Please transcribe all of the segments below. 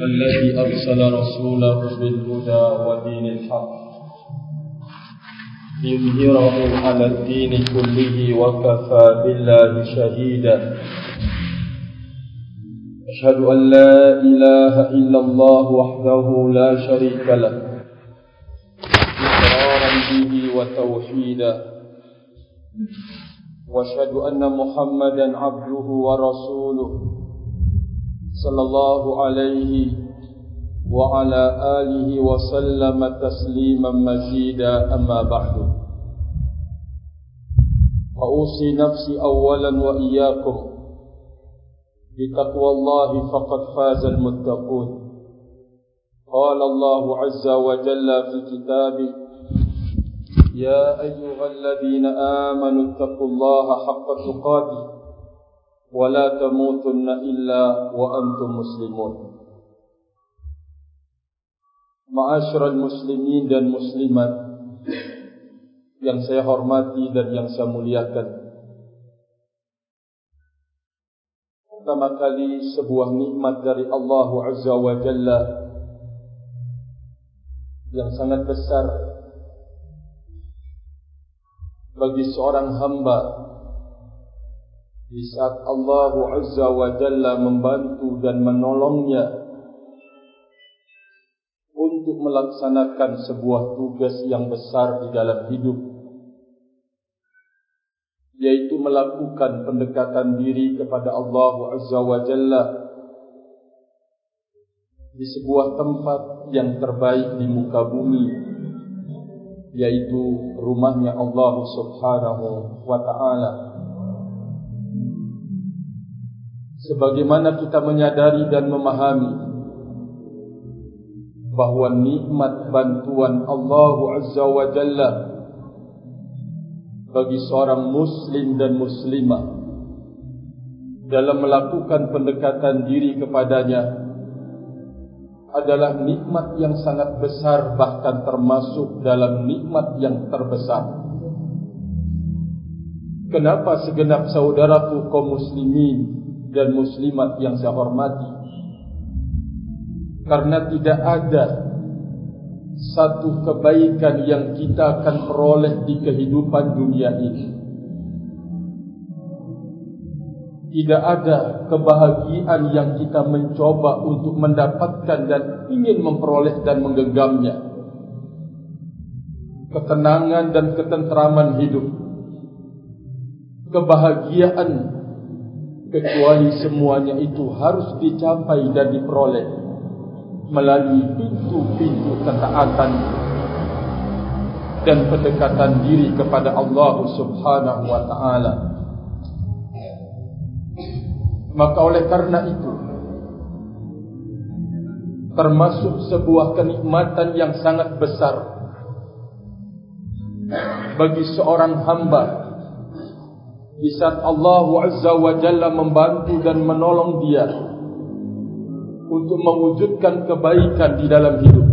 الذي أرسل رسوله بالهدى ودين الحق. ليظهره على الدين كله وكفى بالله شهيدا. أشهد أن لا إله إلا الله وحده لا شريك له. إقرارا به وتوحيدا. وأشهد أن محمدا عبده ورسوله. صلى الله عليه وعلى آله وسلم تسليما مزيدا أما بعد. فأوصي نفسي أولا وإياكم بتقوى الله فقد فاز المتقون. قال الله عز وجل في كتابه يا أيها الذين آمنوا اتقوا الله حق تقاته. ولا تموتن إلا وأنتم مسلمون معاشر المسلمين dan muslimat yang saya hormati dan yang saya muliakan Pertama kali sebuah nikmat dari Allah Azza wa Jalla yang sangat besar bagi seorang hamba di saat Allah Azza wa Jalla membantu dan menolongnya untuk melaksanakan sebuah tugas yang besar di dalam hidup yaitu melakukan pendekatan diri kepada Allah Azza wa Jalla di sebuah tempat yang terbaik di muka bumi yaitu rumahnya Allah Subhanahu wa taala sebagaimana kita menyadari dan memahami bahwa nikmat bantuan Allah Azza wa Jalla bagi seorang muslim dan muslimah dalam melakukan pendekatan diri kepadanya adalah nikmat yang sangat besar bahkan termasuk dalam nikmat yang terbesar. Kenapa segenap saudaraku kaum muslimin dan muslimat yang saya hormati karena tidak ada satu kebaikan yang kita akan peroleh di kehidupan dunia ini. Tidak ada kebahagiaan yang kita mencoba untuk mendapatkan dan ingin memperoleh dan menggenggamnya. Ketenangan dan ketentraman hidup. Kebahagiaan kecuali semuanya itu harus dicapai dan diperoleh melalui pintu-pintu ketaatan dan pendekatan diri kepada Allah Subhanahu wa taala. Maka oleh karena itu termasuk sebuah kenikmatan yang sangat besar bagi seorang hamba di saat Allah Azza wa Jalla membantu dan menolong dia untuk mewujudkan kebaikan di dalam hidup.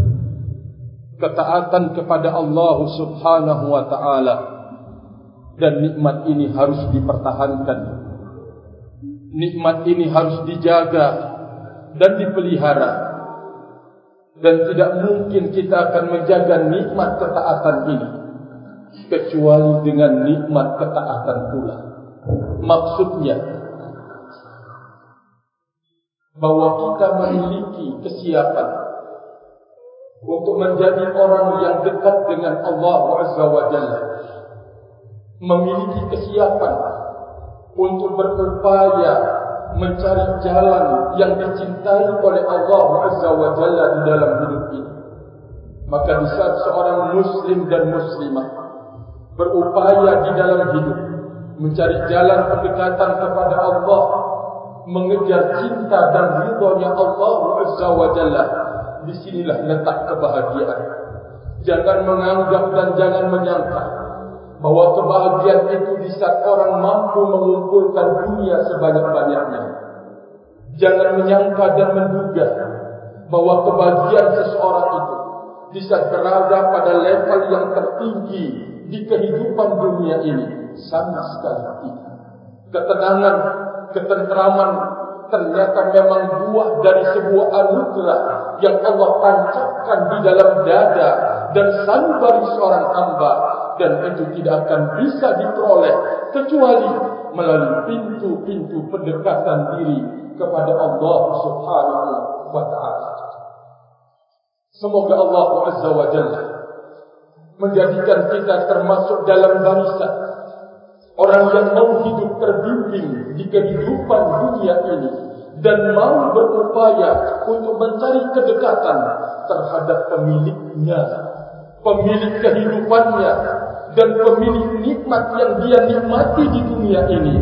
Ketaatan kepada Allah Subhanahu wa taala. Dan nikmat ini harus dipertahankan. Nikmat ini harus dijaga dan dipelihara. Dan tidak mungkin kita akan menjaga nikmat ketaatan ini kecuali dengan nikmat ketaatan pula maksudnya bahwa kita memiliki kesiapan untuk menjadi orang yang dekat dengan Allah Azza wa Jalla. Memiliki kesiapan untuk berupaya mencari jalan yang dicintai oleh Allah Azza wa Jalla di dalam hidup ini. Maka di saat seorang muslim dan muslimah berupaya di dalam hidup mencari jalan pendekatan kepada Allah mengejar cinta dan ridhonya Allah Azza wa Jalla. Disinilah letak kebahagiaan. Jangan menganggap dan jangan menyangka bahwa kebahagiaan itu di saat orang mampu mengumpulkan dunia sebanyak-banyaknya. Jangan menyangka dan menduga bahwa kebahagiaan seseorang itu di saat berada pada level yang tertinggi di kehidupan dunia ini sama sekali tidak. Ketenangan ketentraman, ternyata memang buah dari sebuah anugerah yang Allah tancapkan di dalam dada dan sanubari seorang hamba dan itu tidak akan bisa diperoleh kecuali melalui pintu-pintu pendekatan diri kepada Allah Subhanahu wa taala. Semoga Allah Azza wa Jalla menjadikan kita termasuk dalam barisan orang yang mau hidup terbimbing di kehidupan dunia ini dan mau berupaya untuk mencari kedekatan terhadap pemiliknya, pemilik kehidupannya dan pemilik nikmat yang dia nikmati di dunia ini,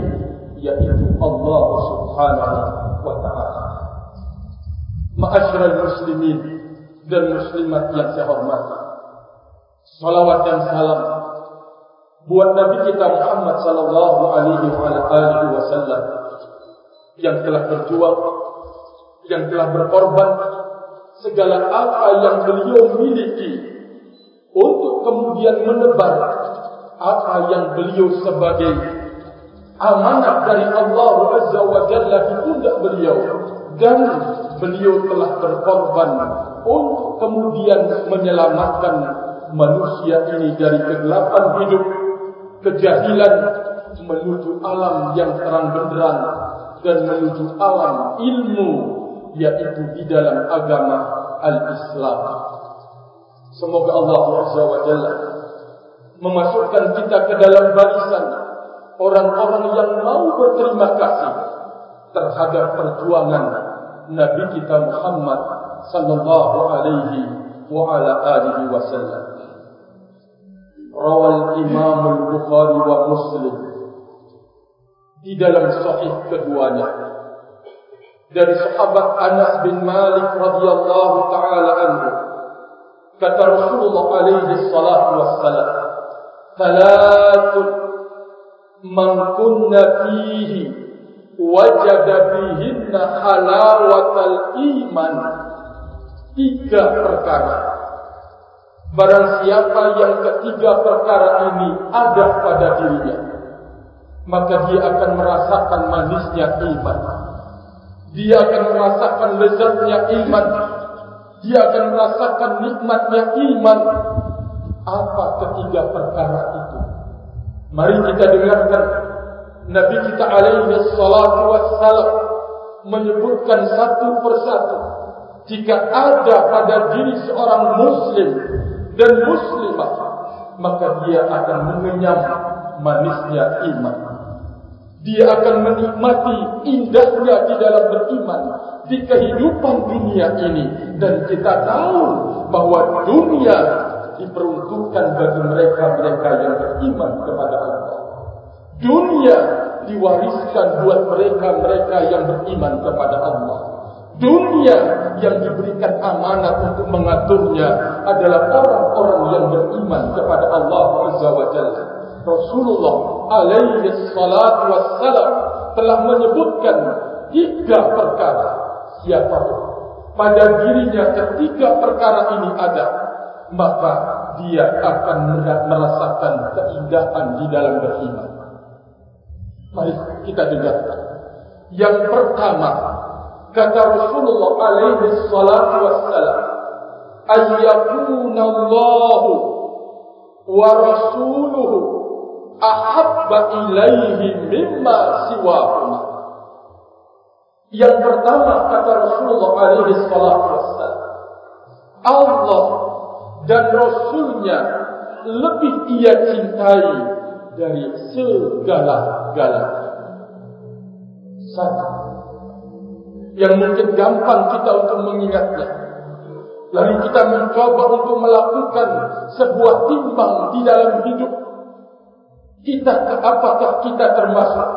yaitu Allah Subhanahu wa Ta'ala. Ma'asyiral muslimin dan muslimat yang saya hormati. Salawat dan salam buat Nabi kita Muhammad sallallahu alaihi wasallam yang telah berjuang yang telah berkorban segala apa yang beliau miliki untuk kemudian menebar apa yang beliau sebagai amanah dari Allah Azza wa Jalla di pundak beliau. Dan beliau telah berkorban untuk kemudian menyelamatkan manusia ini dari kegelapan hidup kejahilan menuju alam yang terang benderang dan menuju alam ilmu yaitu di dalam agama al-Islam. Semoga Allah Azza wa Jalla memasukkan kita ke dalam barisan orang-orang yang mau berterima kasih terhadap perjuangan Nabi kita Muhammad sallallahu alaihi wa ala alihi wasallam. Rawal Imam Al-Bukhari wa Muslim di dalam sahih keduanya. Dari sahabat Anas bin Malik radhiyallahu taala anhu kata Rasulullah alaihi salatu wassalam thalathun man kunna fihi wajada fihinna halawatal iman tiga perkara barang siapa yang ketiga perkara ini ada pada dirinya maka dia akan merasakan manisnya iman. Dia akan merasakan lezatnya iman. Dia akan merasakan nikmatnya iman. Apa ketiga perkara itu? Mari kita dengarkan. Nabi kita alaihi salatu wassalam menyebutkan satu persatu. Jika ada pada diri seorang muslim dan muslimah maka dia akan mengenyam manisnya iman. Dia akan menikmati indahnya di dalam beriman di kehidupan dunia ini. Dan kita tahu bahwa dunia diperuntukkan bagi mereka-mereka yang beriman kepada Allah. Dunia diwariskan buat mereka-mereka yang beriman kepada Allah. Dunia yang diberikan amanat untuk mengaturnya adalah orang-orang yang beriman kepada Allah Azza wa Jalla. Rasulullah alaihi salatu wassalam telah menyebutkan tiga perkara. Siapa pada dirinya ketiga perkara ini ada, maka dia akan merasakan keindahan di dalam beriman. Mari kita dengarkan. Yang pertama, kata Rasulullah alaihi salatu wassalam, ayyakuna Allah wa rasuluhu ahabba ilaihi mimma siwahuma. Yang pertama kata Rasulullah alaihi salatu wassalam, Allah dan Rasulnya lebih ia cintai dari segala-galanya. Satu. Yang mungkin gampang kita untuk mengingatnya. Lalu kita mencoba untuk melakukan sebuah timbang di dalam hidup. Kita apakah kita termasuk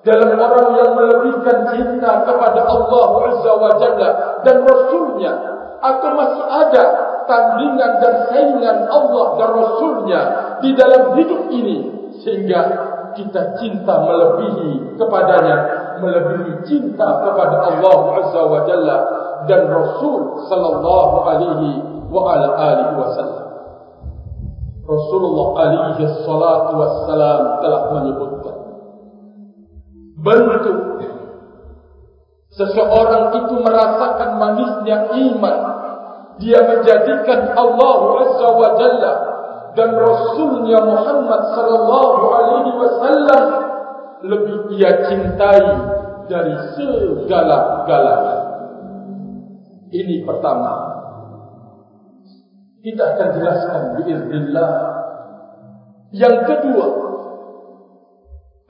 dalam orang yang melebihkan cinta kepada Allah Azza wa Jalla dan Rasulnya atau masih ada tandingan dan saingan Allah dan Rasulnya di dalam hidup ini sehingga kita cinta melebihi kepadanya melebihi cinta kepada Allah Azza wa Jalla dan Rasul sallallahu alaihi wa ala alihi wasallam Rasulullah alaihi salatu wassalam telah menyebutkan bentuk Seseorang itu merasakan manisnya iman. Dia menjadikan Allah Azza wa Jalla dan Rasulnya Muhammad sallallahu alaihi wasallam lebih ia cintai dari segala-galanya. Ini pertama. Kita akan jelaskan biiznillah. Yang kedua,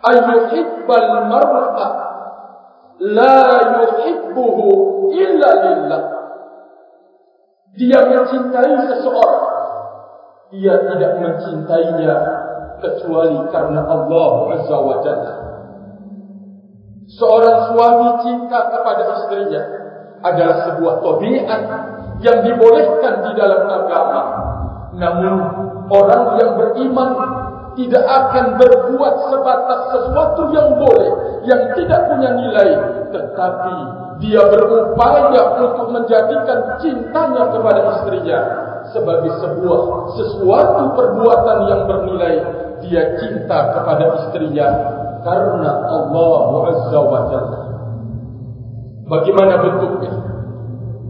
ayyuhibbal mar'a la yuhibbuhu illa lillah. Dia mencintai seseorang. Dia tidak mencintainya kecuali karena Allah Azza wa Jalla. Seorang suami cinta kepada istrinya adalah sebuah tabiat yang dibolehkan di dalam agama. Namun orang yang beriman tidak akan berbuat sebatas sesuatu yang boleh, yang tidak punya nilai, tetapi dia berupaya untuk menjadikan cintanya kepada istrinya sebagai sebuah sesuatu perbuatan yang bernilai. Dia cinta kepada istrinya karena Allah Azza wa Jalla. Bagaimana bentuknya?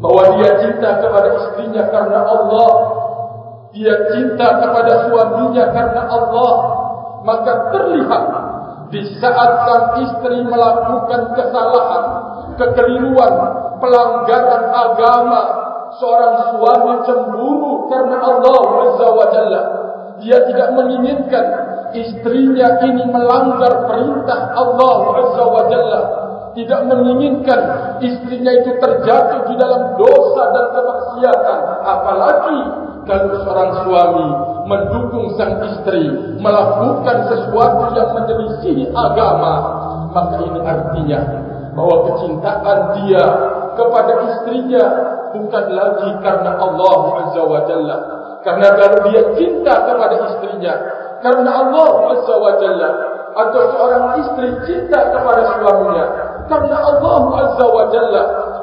Bahwa dia cinta kepada istrinya karena Allah. Dia cinta kepada suaminya karena Allah. Maka terlihat di saat sang istri melakukan kesalahan, kekeliruan, pelanggaran agama, seorang suami cemburu karena Allah Azza wa Jalla. Dia tidak menginginkan istrinya ini melanggar perintah Allah Azza wa Jalla. Tidak menginginkan istrinya itu terjatuh di dalam dosa dan kemaksiatan. Apalagi kalau seorang suami mendukung sang istri melakukan sesuatu yang menyelisih agama maka ini artinya bahwa kecintaan dia kepada istrinya bukan lagi karena Allah Azza wa Jalla. Karena kalau dia cinta kepada istrinya karena Allah Azza wa Jalla atau seorang istri cinta kepada suaminya. Karena Allah Azza wa Jalla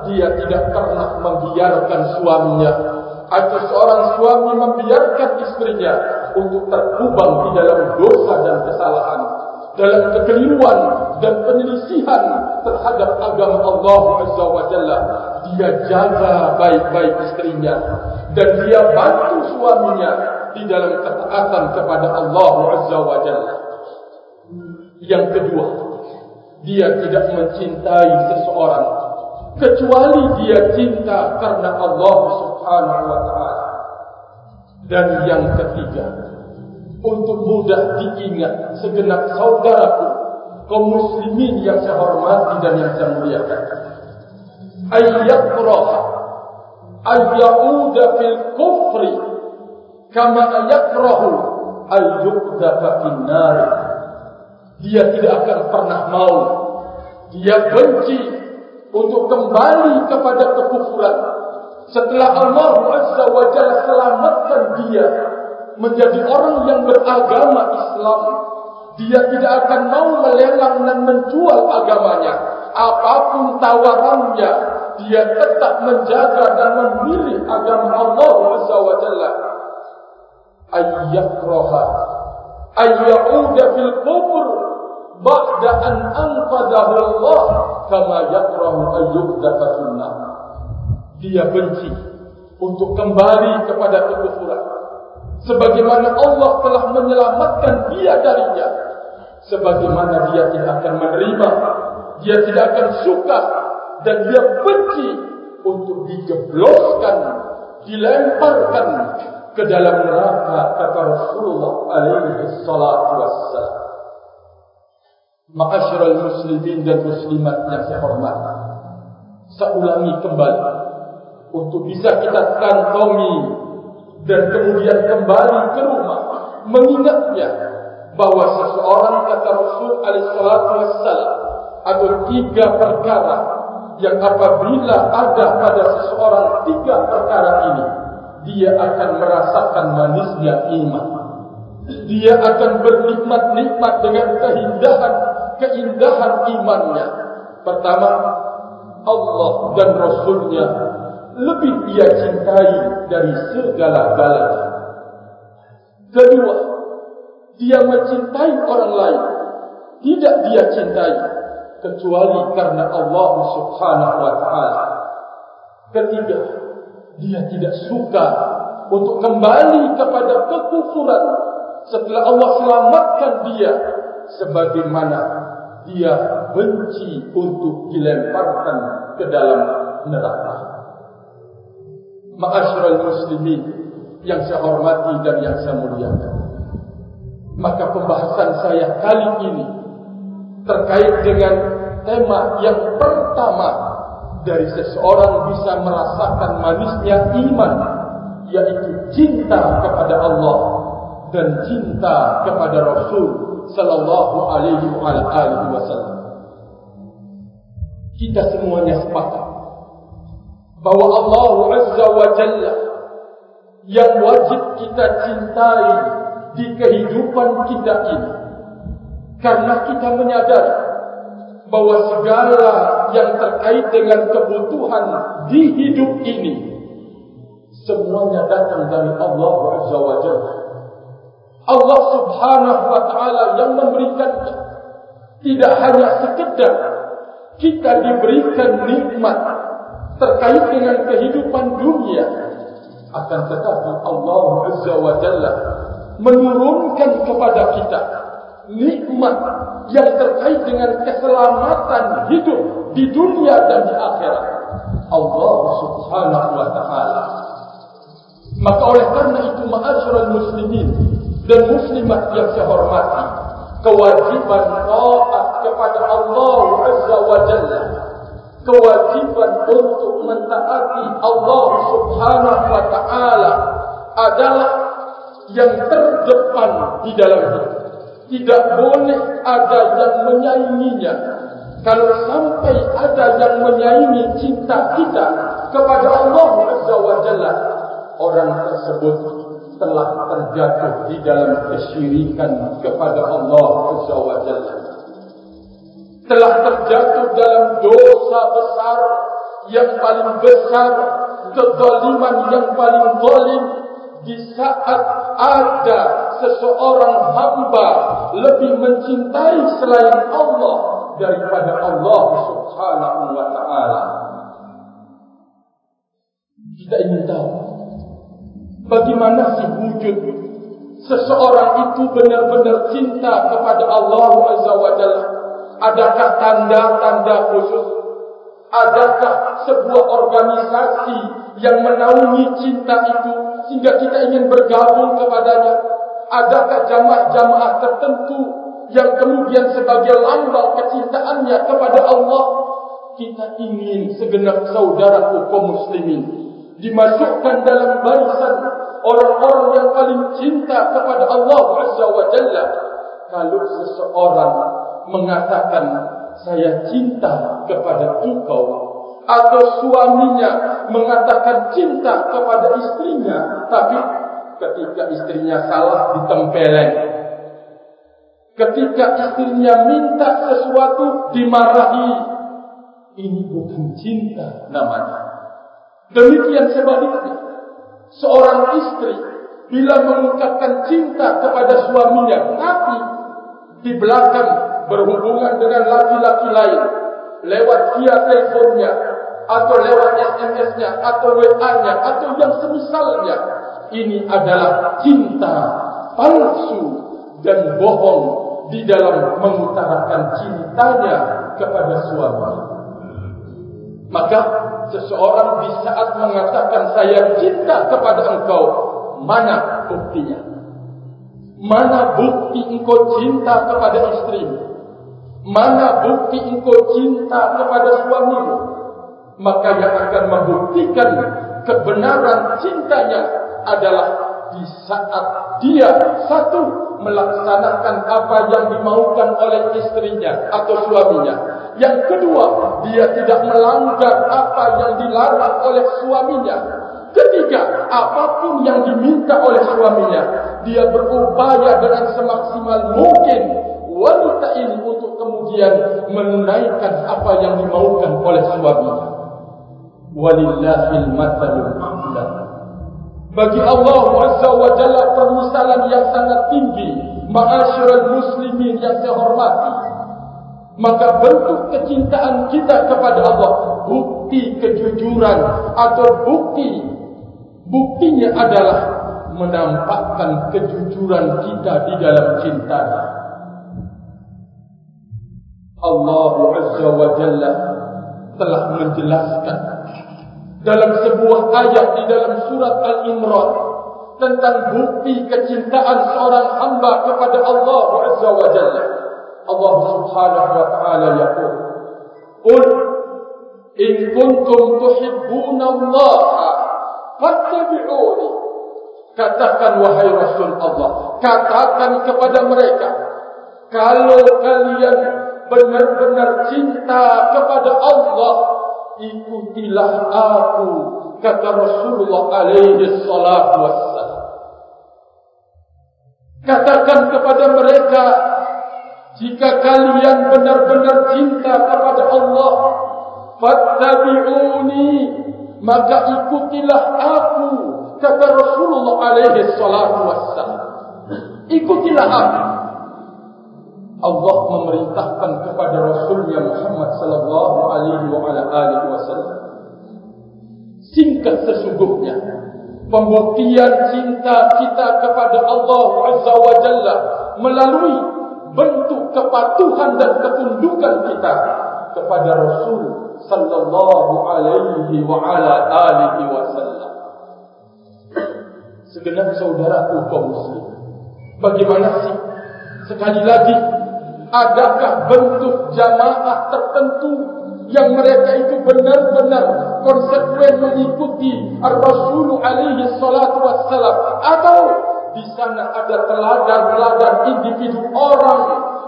dia tidak pernah membiarkan suaminya. Atau seorang suami membiarkan istrinya untuk terkubang di dalam dosa dan kesalahan dalam kekeliruan dan penyelisihan terhadap agama Allah Azza wa Jalla. Dia jaga baik-baik istrinya dan dia bantu suaminya di dalam ketaatan kepada Allah Azza wa Jalla yang kedua dia tidak mencintai seseorang kecuali dia cinta karena Allah Subhanahu wa taala. Dan yang ketiga, untuk mudah diingat segenap saudaraku kaum muslimin yang saya hormati dan yang saya muliakan. Ayyakrah ayyauda fil kufri kama ayakrahu ayyuqdafa fin nar dia tidak akan pernah mau. Dia benci untuk kembali kepada kekufuran. Setelah Allah Azza wa Jalla selamatkan dia menjadi orang yang beragama Islam dia tidak akan mau melelang dan menjual agamanya. Apapun tawarannya dia tetap menjaga dan memilih agama Allah Azza wa Jalla ayyakraha ayyauda fil kufur ba'da an anqadahu Allah kama yakrahu ayyuqdafa sunnah. Dia benci untuk kembali kepada kekufuran. Sebagaimana Allah telah menyelamatkan dia darinya. Sebagaimana dia tidak akan menerima. Dia tidak akan suka. Dan dia benci untuk digebloskan. Dilemparkan ke dalam neraka kata Rasulullah alaihi salatu wassalam. Ma'asyiral muslimin dan muslimat yang saya hormati. Saya ulangi kembali untuk bisa kita kantongi dan kemudian kembali ke rumah mengingatnya bahwa seseorang kata Rasul alaihi salatu wassalam ada tiga perkara yang apabila ada pada seseorang tiga perkara ini dia akan merasakan manisnya iman dia akan bernikmat-nikmat dengan keindahan keindahan imannya. Pertama, Allah dan Rasulnya lebih dia cintai dari segala-galanya. Kedua, dia mencintai orang lain. Tidak dia cintai. kecuali karena Allah Subhanahu wa taala. Ketiga, dia tidak suka untuk kembali kepada kekufuran setelah Allah selamatkan dia sebagaimana dia benci untuk dilemparkan ke dalam neraka. Ma'asyiral muslimin yang saya hormati dan yang saya muliakan. Maka pembahasan saya kali ini terkait dengan tema yang pertama dari seseorang bisa merasakan manisnya iman yaitu cinta kepada Allah dan cinta kepada Rasul sallallahu alaihi wasallam. Kita semuanya sepakat bahwa Allah Azza wa Jalla yang wajib kita cintai di kehidupan kita ini karena kita menyadari bahwa segala yang terkait dengan kebutuhan di hidup ini semuanya datang dari Allah Azza wa Jalla. Allah Subhanahu wa taala yang memberikan tidak hanya sekedar kita diberikan nikmat terkait dengan kehidupan dunia akan tetapi Allah Azza wa Jalla menurunkan kepada kita nikmat yang terkait dengan keselamatan hidup di dunia dan di akhirat. Allah Subhanahu wa taala. Maka oleh karena itu ma'asyiral muslimin dan muslimat yang saya hormati kewajiban taat kepada Allah Azza wa Jalla kewajiban untuk mentaati Allah Subhanahu wa taala adalah yang terdepan di dalam hidup tidak boleh ada yang menyainginya. Kalau sampai ada yang menyaingi cinta kita kepada Allah Azza wa Jalla, orang tersebut telah terjatuh di dalam kesyirikan kepada Allah Azza wa Jalla. Telah terjatuh dalam dosa besar yang paling besar, kezaliman yang paling zalim di saat ada seseorang hamba lebih mencintai selain Allah daripada Allah Subhanahu wa taala. Kita ingin tahu bagaimana sih wujud seseorang itu benar-benar cinta kepada Allah Azza wa Jalla. Adakah tanda-tanda khusus? Adakah sebuah organisasi yang menaungi cinta itu sehingga kita ingin bergabung kepadanya? Adakah jamaah-jamaah tertentu yang kemudian sebagai lambang kecintaannya kepada Allah? Kita ingin segenap saudara kaum muslimin dimasukkan dalam barisan orang-orang yang paling cinta kepada Allah Azza wa Jalla. Kalau seseorang mengatakan saya cinta kepada engkau. Atau suaminya mengatakan cinta kepada istrinya tapi ketika istrinya salah ditempeleng ketika istrinya minta sesuatu dimarahi. Ini bukan cinta namanya. Demikian sebaliknya. Seorang istri bila mengungkapkan cinta kepada suaminya tapi di belakang berhubungan dengan laki-laki lain. Lewat via teleponnya atau lewat SMS-nya atau WA-nya atau yang semisalnya. Ini adalah cinta palsu dan bohong di dalam mengutarakan cintanya kepada suami. Maka seseorang di saat mengatakan saya cinta kepada engkau mana buktinya? Mana bukti engkau cinta kepada istrimu Mana bukti engkau cinta kepada suamimu Maka yang akan membuktikan kebenaran cintanya adalah di saat dia satu melaksanakan apa yang dimaukan oleh istrinya atau suaminya. Yang kedua, dia tidak melanggar apa yang dilarang oleh suaminya. Ketiga, apapun yang diminta oleh suaminya, dia berupaya dengan semaksimal mungkin wanita ini untuk kemudian menunaikan apa yang dimaukan oleh suaminya. Walillahil mathalul a'la. Bagi Allah Azza wa Jalla permisalan yang sangat tinggi, ma'asyiral muslimin yang saya hormati. Maka bentuk kecintaan kita kepada Allah bukti kejujuran atau bukti buktinya adalah menampakkan kejujuran kita di dalam cinta. Allah Azza wa Jalla telah menjelaskan dalam sebuah ayat di dalam surat Al-Imran tentang bukti kecintaan seorang hamba kepada Allah Azza wa Jalla. Allah Subhanahu wa taala yaqul, "Qul in kuntum tuhibbuna Allah fattabi'uni." Katakan wahai Rasul Allah, katakan kepada mereka, kalau kalian benar-benar cinta kepada Allah, ikutilah aku, kata Rasulullah alaihi salatu. Katakan kepada mereka, jika kalian benar-benar cinta kepada Allah, fattabi'uni, maka ikutilah aku, kata Rasulullah alaihi salatu wassalam. Ikutilah aku. Allah memerintahkan kepada Rasulnya Muhammad sallallahu alaihi wa ala alihi wasallam. Singkat sesungguhnya pembuktian cinta kita kepada Allah Azza wa Jalla melalui bentuk kepatuhan dan ketundukan kita kepada Rasul sallallahu alaihi wa ala alihi wasallam. Segenap saudaraku kaum muslim, bagaimana sih sekali lagi adakah bentuk jamaah tertentu yang mereka itu benar-benar konsekuen mengikuti Rasul alaihi salatu wassalam atau di sana ada teladan-teladan individu orang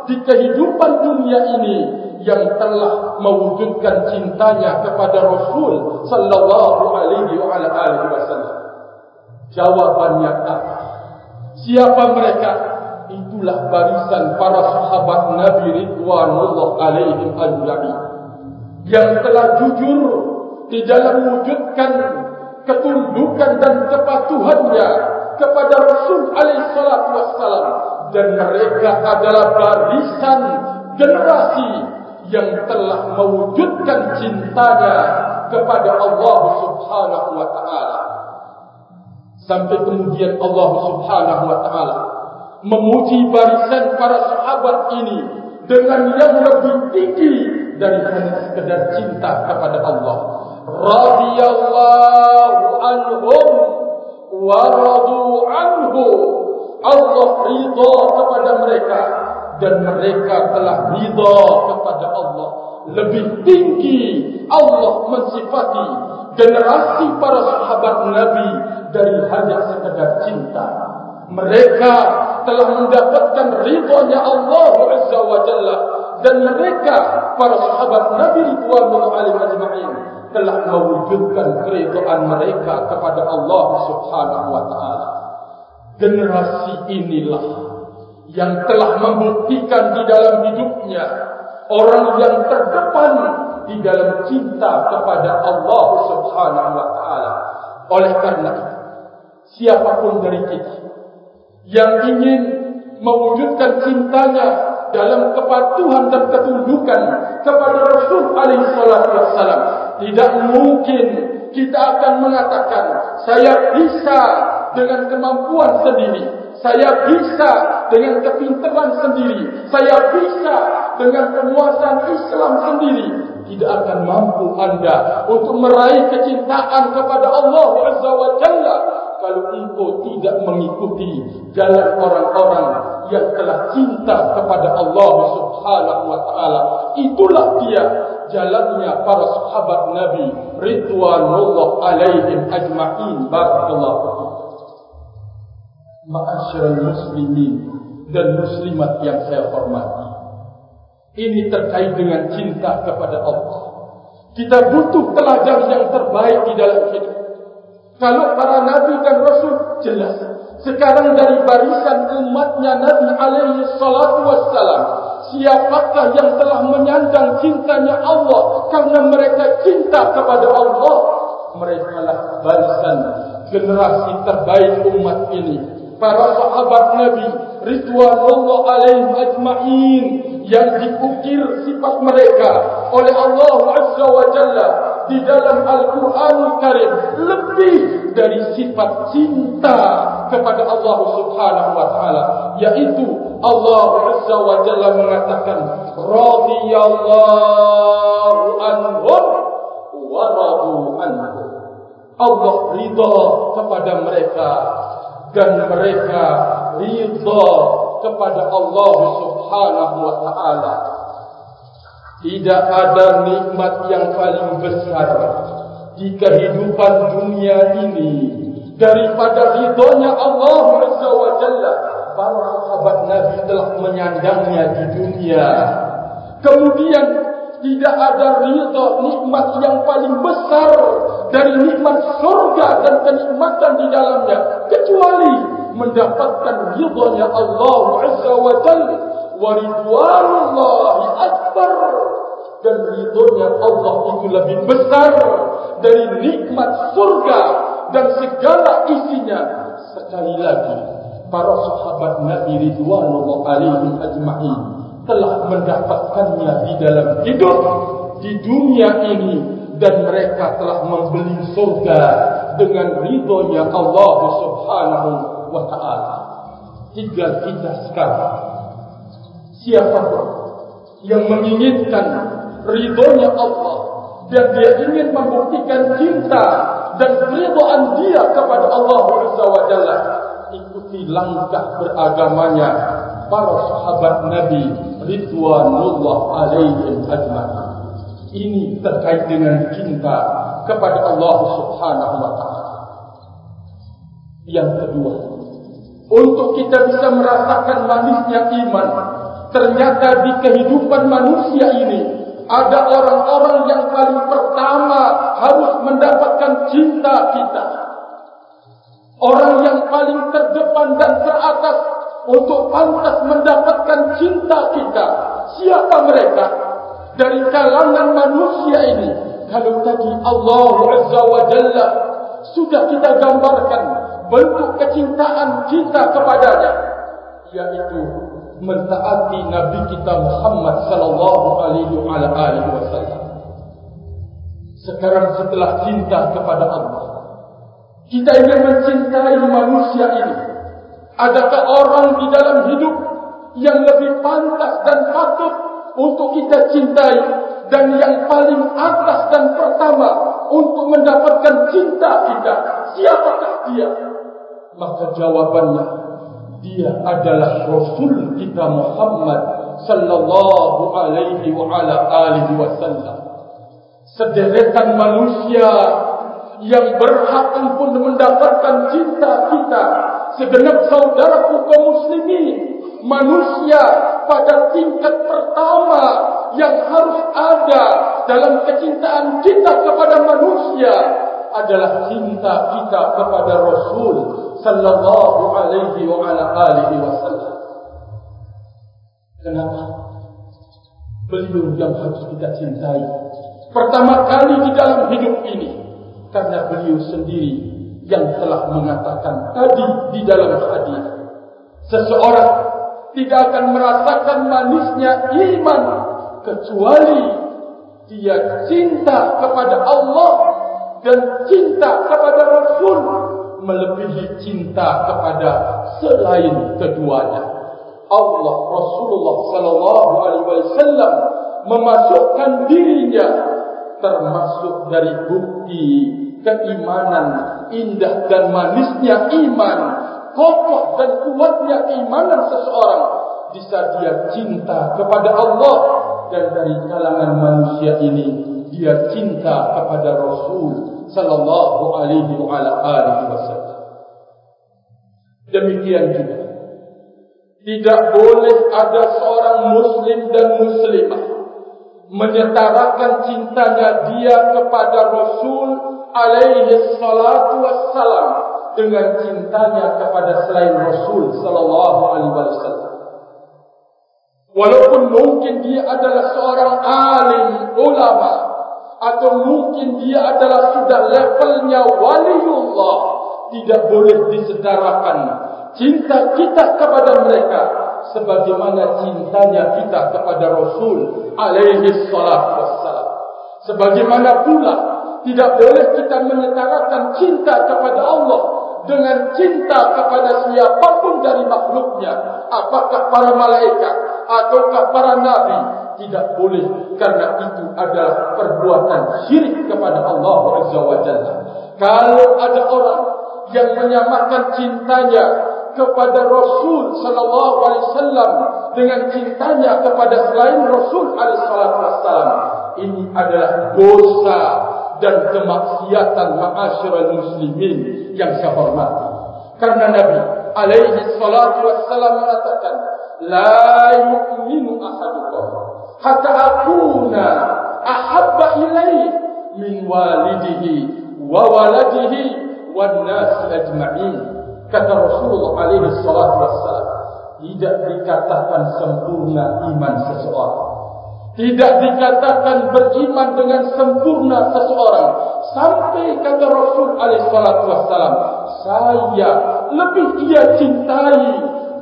di kehidupan dunia ini yang telah mewujudkan cintanya kepada Rasul sallallahu alaihi wa alihi wasallam. Jawabannya apa? Siapa mereka? Itulah barisan para sahabat Nabi Ridwanullah alaihim ajma'in yang telah jujur di dalam mewujudkan ketundukan dan kepatuhannya kepada Rasul alaihi salatu wassalam. Dan mereka adalah barisan generasi yang telah mewujudkan cintanya kepada Allah Subhanahu wa taala. Sampai kemudian Allah Subhanahu wa taala memuji barisan para sahabat ini dengan yang lebih tinggi dari hanya sekedar cinta kepada Allah. Radiyallahu anhum wa radu anhu. Allah ridha kepada mereka dan mereka telah ridha kepada Allah. Lebih tinggi Allah mensifati generasi para sahabat Nabi dari hanya sekedar cinta. Mereka telah mendapatkan ridhonya Allah Azza wa Jalla dan mereka para sahabat Nabi Ridwanullah alaihi ajma'in telah mewujudkan keridhaan mereka kepada Allah Subhanahu wa taala. Generasi inilah yang telah membuktikan di dalam hidupnya orang yang terdepan di dalam cinta kepada Allah Subhanahu wa taala. Oleh karena itu, siapapun dari kita yang ingin mewujudkan cintanya dalam kepatuhan dan ketundukan kepada Rasul alaihi salatu wassalam tidak mungkin kita akan mengatakan saya bisa dengan kemampuan sendiri. Saya bisa dengan kepintaran sendiri. Saya bisa dengan penguasaan Islam sendiri. Tidak akan mampu anda untuk meraih kecintaan kepada Allah azza wa jalla kalau engkau tidak mengikuti jalan orang-orang yang telah cinta kepada Allah Subhanahu wa taala itulah dia jalannya para sahabat Nabi ridwanullah alaihim ajma'in. Barakallahu ma'asyiral muslimin dan muslimat yang saya hormati ini terkait dengan cinta kepada Allah. Kita butuh teladan yang terbaik di dalam hidup kalau para nabi dan rasul jelas. Sekarang dari barisan umatnya Nabi alaihi salatu wassalam siapakah yang telah menyandang cintanya Allah karena mereka cinta kepada Allah? Mereka lah barisan generasi terbaik umat ini. Para sahabat Nabi ridwanullah alaihim ajma'in yang diukir sifat mereka oleh Allah Azza wa Jalla di dalam Al-Quran Karim lebih dari sifat cinta kepada Allah Subhanahu wa taala yaitu Allah Azza wa Jalla mengatakan radhiyallahu anhum wa radu anhu Allah ridha kepada mereka dan mereka ridha kepada Allah Subhanahu wa taala. Tidak ada nikmat yang paling besar di kehidupan dunia ini daripada ridhonya Allah Jalla. Para sahabat Nabi telah menyandangnya di dunia. Kemudian tidak ada ridha nikmat yang paling besar dari nikmat surga dan kenikmatan di dalamnya kecuali mendapatkan ridhonya Allah Azza wa Jalla wa ridwanullahi akbar. Dan ridhonya Allah itu lebih besar dari nikmat surga dan segala isinya. Sekali lagi para sahabat Nabi ridwanullah alaihim ajma'in telah mendapatkannya di dalam hidup di dunia ini. Dan mereka telah membeli surga dengan ridhonya Allah Subhanahu wa taala. Tinggal kita sekarang siapa yang menginginkan ridhonya Allah. Dan dia ingin membuktikan cinta dan ridhaan dia kepada Allah Jalla. Ikuti langkah beragamanya para sahabat Nabi ridwanullah alaihim ajma'in. Ini terkait dengan cinta kepada Allah Subhanahu wa taala. Yang kedua, untuk kita bisa merasakan manisnya iman, ternyata di kehidupan manusia ini ada orang-orang yang paling pertama harus mendapatkan cinta kita. Orang yang paling terdepan dan teratas untuk pantas mendapatkan cinta kita. Siapa mereka? dari kalangan manusia ini kalau tadi Allah Azza wa Jalla sudah kita gambarkan bentuk kecintaan kita kepadanya yaitu mentaati Nabi kita Muhammad sallallahu alaihi wasallam. Sekarang setelah cinta kepada Allah kita ingin mencintai manusia ini. Adakah orang di dalam hidup yang lebih pantas dan patut untuk kita cintai dan yang paling atas dan pertama untuk mendapatkan cinta kita? Siapakah dia? Maka jawabannya dia adalah rasul kita Muhammad sallallahu alaihi wa ala alihi wasallam sederetan manusia yang berhak untuk mendapatkan cinta kita segenap saudaraku kaum muslimin manusia pada tingkat pertama yang harus ada dalam kecintaan kita kepada manusia adalah cinta kita kepada Rasul sallallahu alaihi wa ala alihi wasallam. Kenapa? Beliau yang harus kita cintai. Pertama kali di dalam hidup ini karena beliau sendiri yang telah mengatakan tadi di dalam hadis seseorang tidak akan merasakan manisnya iman kecuali dia cinta kepada Allah dan cinta kepada Rasul melebihi cinta kepada selain keduanya. Allah Rasulullah sallallahu alaihi wasallam memasukkan dirinya termasuk dari bukti keimanan indah dan manisnya iman kokoh dan kuatnya keimanan seseorang bisa dia cinta kepada Allah dan dari kalangan manusia ini dia cinta kepada Rasul sallallahu alaihi wasallam. Demikian juga tidak boleh ada seorang muslim dan muslimah menyetarakan cintanya dia kepada Rasul alaihi salatu wassalam dengan cintanya kepada selain Rasul sallallahu alaihi wasallam. Walaupun mungkin dia adalah seorang alim ulama atau mungkin dia adalah sudah levelnya waliullah tidak boleh disedarakan cinta kita kepada mereka sebagaimana cintanya kita kepada Rasul alaihi salatu wassalam. Sebagaimana pula tidak boleh kita menyetarakan cinta kepada Allah dengan cinta kepada siapapun dari makhluknya, apakah para malaikat ataukah para nabi, tidak boleh karena itu adalah perbuatan syirik kepada Allah Azza wa Jalla. Kalau ada orang yang menyamakan cintanya kepada Rasul sallallahu alaihi wasallam dengan cintanya kepada selain Rasul alaihi wasallam ini adalah dosa dan kemaksiatan ma'asyiral muslimin yang saya hormati karena Nabi alaihi salatu wasallam mengatakan la yu'minu ahadukum hatta akuna ahabba ilaihi min walidihi wa waladihi wan nasi ajma'in. Kata Rasulullah alaihi salatu wassalam tidak dikatakan sempurna iman seseorang. Tidak dikatakan beriman dengan sempurna seseorang. Sampai kata Rasul alaihi salatu wassalam saya lebih ia cintai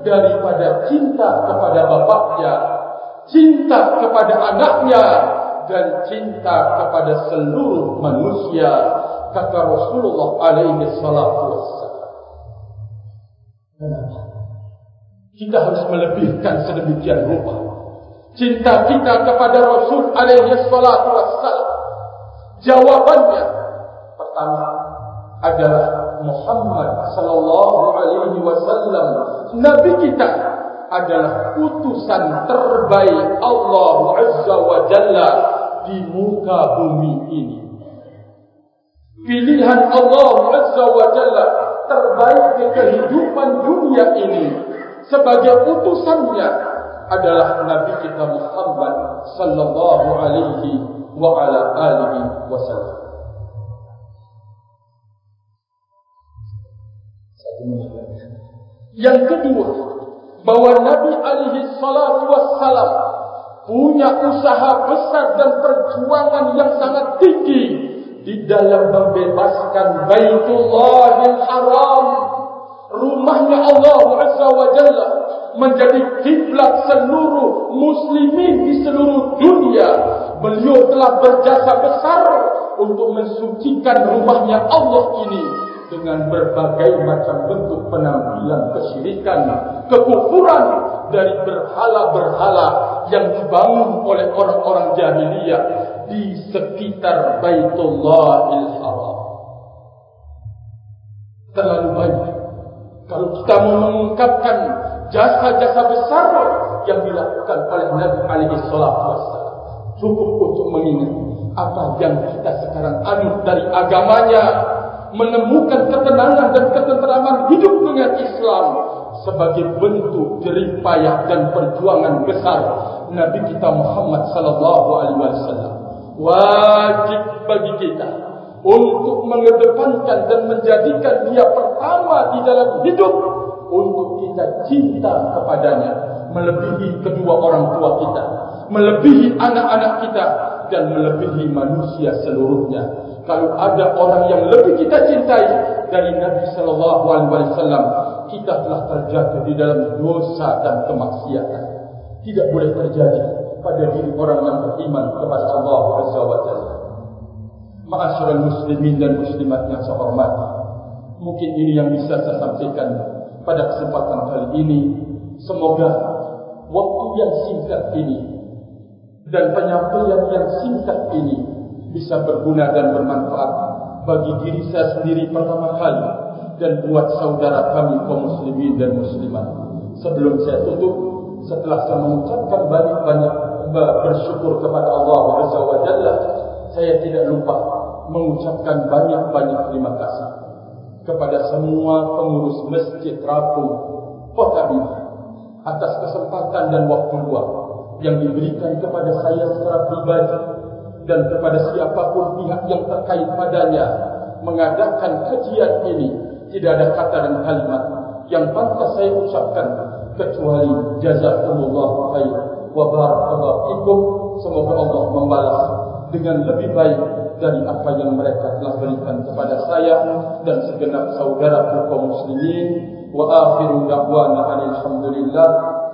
daripada cinta kepada bapaknya cinta kepada anaknya dan cinta kepada seluruh manusia kata Rasulullah alaihi salatu wassalam. Kita harus melebihkan sedemikian rupa. Cinta kita kepada Rasul alaihi salatu wassalam. Jawabannya pertama adalah Muhammad sallallahu alaihi wasallam. Nabi kita adalah utusan terbaik Allah azza wa jalla di muka bumi ini. Pilihan Allah azza wa jalla terbaik di kehidupan dunia ini sebagai utusannya adalah Nabi kita Muhammad sallallahu alaihi wa ala alihi wasallam. Yang kedua, bahwa Nabi alaihi salatu wassalam punya usaha besar dan perjuangan yang sangat tinggi di dalam membebaskan Baitullahil Haram. Rumahnya Allah Azza wa Jalla menjadi kiblat seluruh muslimin di seluruh dunia. Beliau telah berjasa besar untuk mensucikan rumahnya Allah ini dengan berbagai macam bentuk penampilan kesyirikan kekufuran dari berhala-berhala yang dibangun oleh orang-orang jahiliyah di sekitar Baitullahil Haram. Terlalu banyak. Kalau kita mau mengungkapkan jasa-jasa besar yang dilakukan oleh Nabi alaihi wasallam, cukup untuk mengingat apa yang kita sekarang anut dari agamanya, menemukan ketenangan dan ketenteraman hidup dengan Islam sebagai bentuk jerih payah dan perjuangan besar Nabi kita Muhammad sallallahu alaihi wasallam. Wajib bagi kita untuk mengedepankan dan menjadikan dia pertama di dalam hidup untuk kita cinta kepadanya melebihi kedua orang tua kita melebihi anak-anak kita dan melebihi manusia seluruhnya kalau ada orang yang lebih kita cintai dari Nabi sallallahu alaihi wasallam kita telah terjatuh di dalam dosa dan kemaksiatan tidak boleh terjadi pada diri orang yang beriman kepada Allah Azza wa Jalla. Ma'asyiral muslimin dan muslimat yang saya hormati. Mungkin ini yang bisa saya sampaikan pada kesempatan kali ini. Semoga waktu yang singkat ini dan penyampaian yang singkat ini bisa berguna dan bermanfaat bagi diri saya sendiri pertama kali dan buat saudara kami kaum muslimin dan muslimat. Sebelum saya tutup, setelah saya mengucapkan banyak-banyak bersyukur kepada Allah Azza wa Jalla saya tidak lupa mengucapkan banyak-banyak terima kasih kepada semua pengurus masjid Rapung Kota Bima atas kesempatan dan waktu luang yang diberikan kepada saya secara pribadi dan kepada siapapun pihak yang terkait padanya mengadakan kajian ini tidak ada kata dan kalimat yang pantas saya ucapkan kecuali jazakumullah khair wa fikum semoga Allah membalas dengan lebih baik dari apa yang mereka telah berikan kepada saya dan segenap saudara kaum muslimin Wa akhiru da'wana alhamdulillah.